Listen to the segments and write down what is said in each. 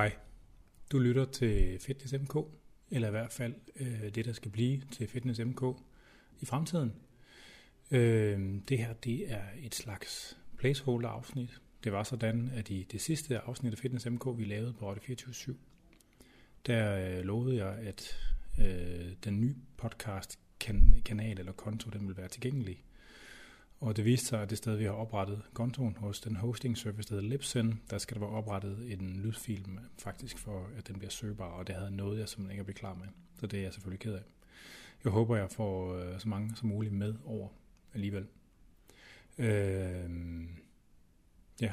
Hej, du lytter til Fitness MK, eller i hvert fald øh, det, der skal blive til Fitness MK i fremtiden. Øh, det her, det er et slags placeholder-afsnit. Det var sådan, at i det sidste afsnit af Fitness MK, vi lavede på 24 der øh, lovede jeg, at øh, den nye podcast-kanal eller konto, den vil være tilgængelig og det viste sig, at det sted, vi har oprettet kontoen hos den hosting service, der hedder Libsyn, der skal der være oprettet en lydfil faktisk for, at den bliver søgbar, og det havde noget, jeg simpelthen ikke er blevet klar med. Så det er jeg selvfølgelig ked af. Jeg håber, jeg får øh, så mange som muligt med over alligevel. Øh, ja.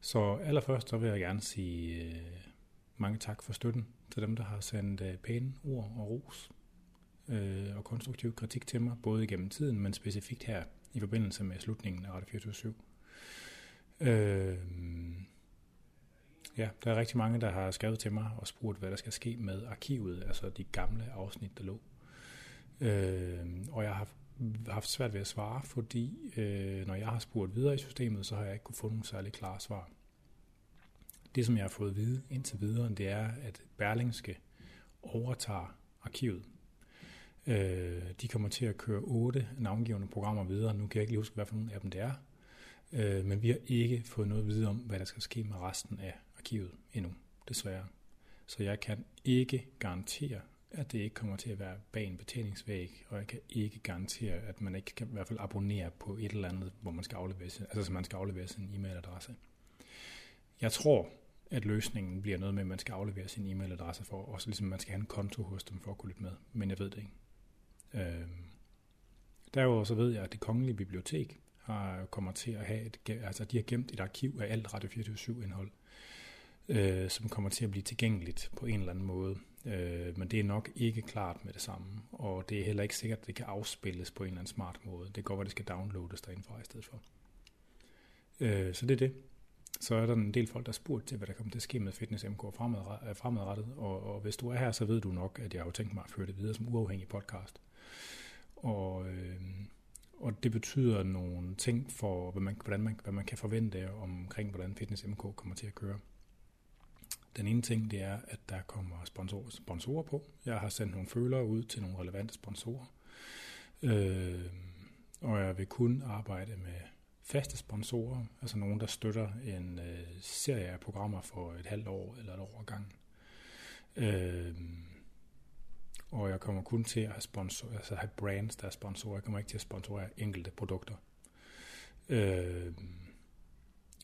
Så allerførst, så vil jeg gerne sige øh, mange tak for støtten til dem, der har sendt øh, pæne ord og ros øh, og konstruktiv kritik til mig, både igennem tiden, men specifikt her i forbindelse med slutningen af Radio 24 øh, Ja, der er rigtig mange, der har skrevet til mig og spurgt, hvad der skal ske med arkivet, altså de gamle afsnit, der lå. Øh, og jeg har haft svært ved at svare, fordi øh, når jeg har spurgt videre i systemet, så har jeg ikke kunne få nogle særlig klare svar. Det, som jeg har fået at vide indtil videre, det er, at Berlingske overtager arkivet. Øh, de kommer til at køre otte navngivende programmer videre. Nu kan jeg ikke lige huske, hvad for nogle af dem det er. Øh, men vi har ikke fået noget at vide om, hvad der skal ske med resten af arkivet endnu, desværre. Så jeg kan ikke garantere, at det ikke kommer til at være bag en betjeningsvæg, og jeg kan ikke garantere, at man ikke kan i hvert fald abonnere på et eller andet, hvor man skal aflevere sin, altså så man skal aflevere sin e-mailadresse. Jeg tror, at løsningen bliver noget med, at man skal aflevere sin e-mailadresse for, og så ligesom man skal have en konto hos dem for at kunne lytte med, men jeg ved det ikke. Øh, derudover så ved jeg, at det kongelige bibliotek har, kommer til at have et, altså de har gemt et arkiv af alt Radio 24 indhold, øh, som kommer til at blive tilgængeligt på en eller anden måde. Øh, men det er nok ikke klart med det samme, og det er heller ikke sikkert, at det kan afspilles på en eller anden smart måde. Det går, at det skal downloades derindfra i stedet for. Øh, så det er det. Så er der en del folk, der har spurgt til, hvad der kommer til at ske med Fitness MK fremadrettet, og, og hvis du er her, så ved du nok, at jeg har tænkt mig at føre det videre som uafhængig podcast. Og, øh, og det betyder nogle ting for, hvad man, hvordan man, hvad man kan forvente omkring, hvordan Fitness MK kommer til at køre. Den ene ting, det er, at der kommer sponsorer, sponsorer på. Jeg har sendt nogle følere ud til nogle relevante sponsorer. Øh, og jeg vil kun arbejde med faste sponsorer, altså nogen, der støtter en øh, serie af programmer for et halvt år eller et år gang. Øh, og jeg kommer kun til at have, sponsor, altså have brands, der er sponsorer. Jeg kommer ikke til at sponsorere enkelte produkter. Øh,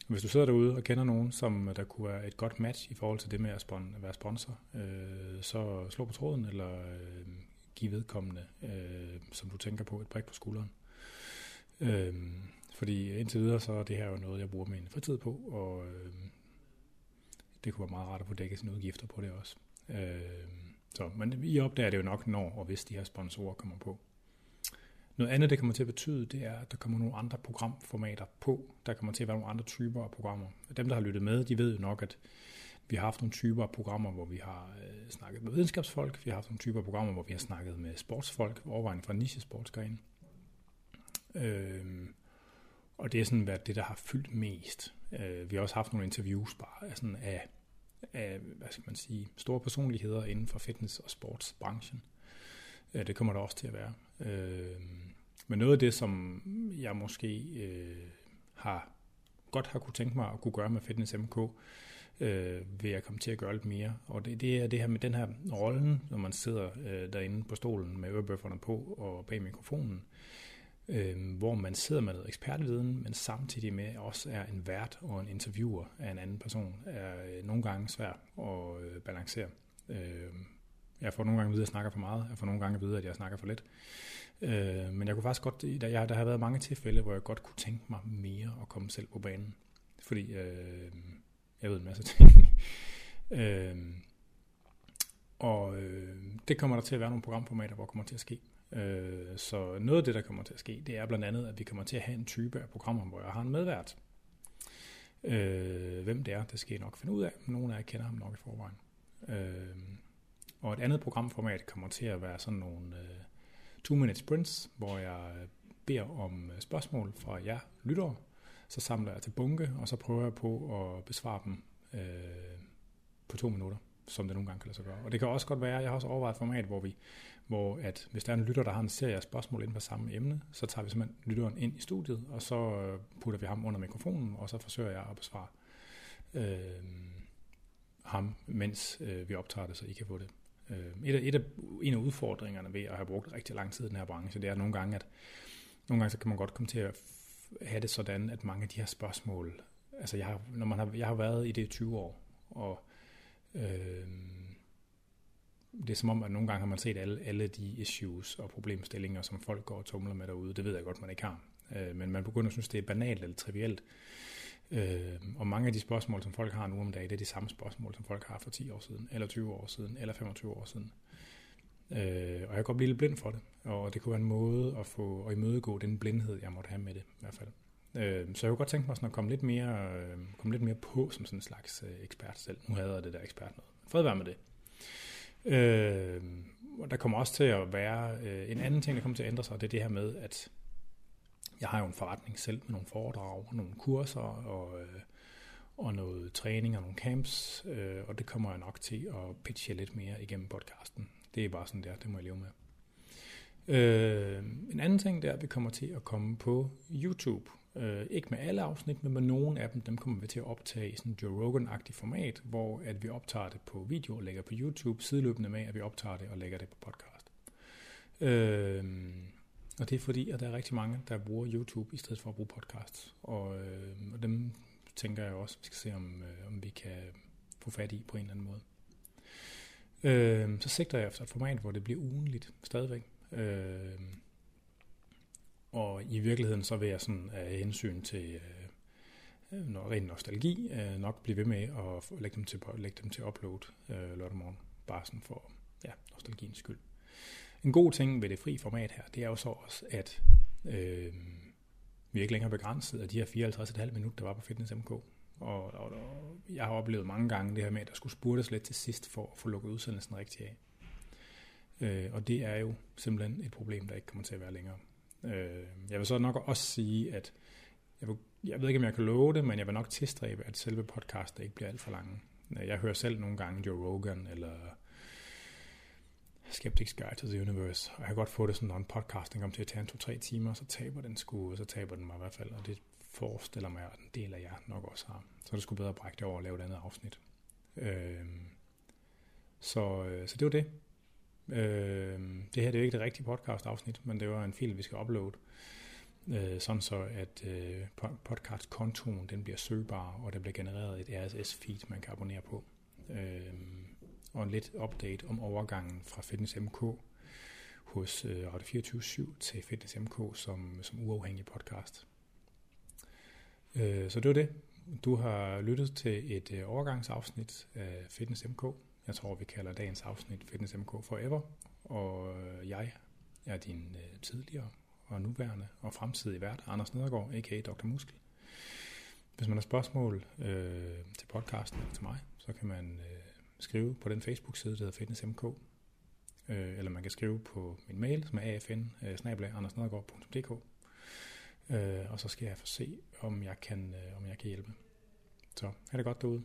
hvis du sidder derude og kender nogen, som øh, der kunne være et godt match i forhold til det med at, spon- at være sponsor, øh, så slå på tråden, eller øh, giv vedkommende, øh, som du tænker på, et brik på skulderen. Øh, fordi indtil videre, så er det her jo noget, jeg bruger min fritid på, og øh, det kunne være meget rart at få dækket sine udgifter på det også. Øh, så, men I opdager det jo nok, når og hvis de her sponsorer kommer på. Noget andet, det kommer til at betyde, det er, at der kommer nogle andre programformater på. Der kommer til at være nogle andre typer af programmer. Dem, der har lyttet med, de ved jo nok, at vi har haft nogle typer af programmer, hvor vi har øh, snakket med videnskabsfolk. Vi har haft nogle typer af programmer, hvor vi har snakket med sportsfolk, overvejende fra niche-sportsgrene. Øh, og det er sådan været det, der har fyldt mest. Øh, vi har også haft nogle interviews bare af, sådan af, af, hvad skal man sige, store personligheder inden for fitness- og sportsbranchen. Øh, det kommer der også til at være. Øh, men noget af det, som jeg måske øh, har godt har kunne tænke mig at kunne gøre med Fitness MK, øh, vil jeg komme til at gøre lidt mere. Og det, det er det her med den her rollen, når man sidder øh, derinde på stolen med ørebøfferne på og bag mikrofonen, øh, øh, hvor man sidder med noget ekspertviden, men samtidig med også er en vært og en interviewer af en anden person, er øh, nogle gange svært at øh, balancere. Øh, jeg får nogle gange at vide, at jeg snakker for meget, jeg får nogle gange at vide, at jeg snakker for lidt. Øh, men jeg kunne faktisk godt, der, jeg, der har været mange tilfælde, hvor jeg godt kunne tænke mig mere at komme selv på banen. Fordi øh, jeg ved en masse ting. øh, og øh, det kommer der til at være nogle programformater, hvor det kommer til at ske. Øh, så noget af det, der kommer til at ske, det er blandt andet, at vi kommer til at have en type af programmer, hvor jeg har en medvært. Øh, hvem det er, det skal I nok finde ud af. Nogle af jer kender ham nok i forvejen. Øh, og et andet programformat kommer til at være sådan nogle øh, two-minute sprints, hvor jeg øh, beder om øh, spørgsmål fra jer lyttere. Så samler jeg til bunke, og så prøver jeg på at besvare dem øh, på to minutter, som det nogle gange kan lade sig gøre. Og det kan også godt være, jeg har også overvejet et format, hvor vi, hvor at hvis der er en lytter, der har en serie af spørgsmål inden for samme emne, så tager vi simpelthen lytteren ind i studiet, og så øh, putter vi ham under mikrofonen, og så forsøger jeg at besvare øh, ham, mens øh, vi optager det, så I kan få det. Øh, et af, et af, en af udfordringerne ved at have brugt rigtig lang tid i den her branche, det er nogle gange, at nogle gange så kan man godt komme til at have det sådan, at mange af de her spørgsmål, altså jeg har, når man har, jeg har været i det i 20 år, og øh, det er som om, at nogle gange har man set alle, alle de issues og problemstillinger, som folk går og tumler med derude. Det ved jeg godt, man ikke har. Øh, men man begynder at synes, det er banalt eller trivielt. Øh, og mange af de spørgsmål, som folk har nu om dagen, det er de samme spørgsmål, som folk har for 10 år siden, eller 20 år siden, eller 25 år siden. Øh, og jeg kan godt blive lidt blind for det, og det kunne være en måde at få at imødegå den blindhed, jeg måtte have med det i hvert fald. Øh, så jeg kunne godt tænke mig sådan at komme lidt mere, øh, komme lidt mere på som sådan en slags øh, ekspert selv. Nu havde jeg det der ekspert noget. Fred være med det. Øh, og der kommer også til at være øh, en anden ting, der kommer til at ændre sig, det er det her med, at jeg har jo en forretning selv med nogle foredrag, nogle kurser og, øh, og noget træning og nogle camps, øh, og det kommer jeg nok til at pitche lidt mere igennem podcasten. Det er bare sådan der, det må jeg leve med. Øh, en anden ting, det er, at vi kommer til at komme på YouTube. Øh, ikke med alle afsnit, men med nogle af dem, dem kommer vi til at optage i sådan en Joe Rogan-agtig format, hvor at vi optager det på video og lægger på YouTube, sideløbende med, at vi optager det og lægger det på podcast. Øh, og det er fordi, at der er rigtig mange, der bruger YouTube i stedet for at bruge podcasts. Og, øh, og dem tænker jeg også, vi skal se, om, øh, om vi kan få fat i på en eller anden måde. Øh, så sigter jeg efter et format, hvor det bliver ugenligt stadigvæk. Øh, og i virkeligheden så vil jeg sådan af hensyn til øh, noget ren nostalgi øh, nok blive ved med at lægge dem til, lægge dem til upload øh, lørdag morgen. Bare sådan for ja, nostalgiens skyld. En god ting ved det fri format her, det er jo så også, at øh, vi er ikke længere begrænset af de her 54,5 minutter, der var på Fitness MK. Og, og, og jeg har oplevet mange gange det her med, at der skulle spurtes lidt til sidst for at få lukket udsendelsen rigtig af. Øh, og det er jo simpelthen et problem, der ikke kommer til at være længere. Øh, jeg vil så nok også sige, at jeg, vil, jeg ved ikke, om jeg kan love det, men jeg vil nok tilstræbe, at selve podcaster ikke bliver alt for lange. Øh, jeg hører selv nogle gange Joe Rogan eller Skeptics Guide to the Universe, og jeg kan godt få det sådan, når en podcasting kommer til at tage en to-tre timer, så taber den sgu, og så taber den mig i hvert fald, og det forestiller mig, at en del af jer nok også har. Så er det skulle bedre brække det over og lave et andet afsnit. Øh, så, øh, så det var det. Øh, det her det er jo ikke det rigtige podcast-afsnit, men det var en fil, vi skal uploade, øh, sådan så at øh, podcast-kontoen den bliver søgbar, og der bliver genereret et RSS-feed, man kan abonnere på. Øh, og en lidt update om overgangen fra Fitness MK hos øh, Radio 24-7 til Fitness MK som, som uafhængig podcast. Øh, så det var det. Du har lyttet til et øh, overgangsafsnit af Fitness MK. Jeg tror, vi kalder dagens afsnit Fitness MK Forever. Og øh, jeg er din øh, tidligere og nuværende og fremtidige vært, Anders Nedergaard, a.k.a. Dr. Muskel. Hvis man har spørgsmål øh, til podcasten eller til mig, så kan man øh, skrive på den Facebook-side, der hedder Fitness MK. Øh, eller man kan skrive på min mail, som er afn øh, øh, og så skal jeg få se, om jeg kan, øh, om jeg kan hjælpe. Så er det godt derude.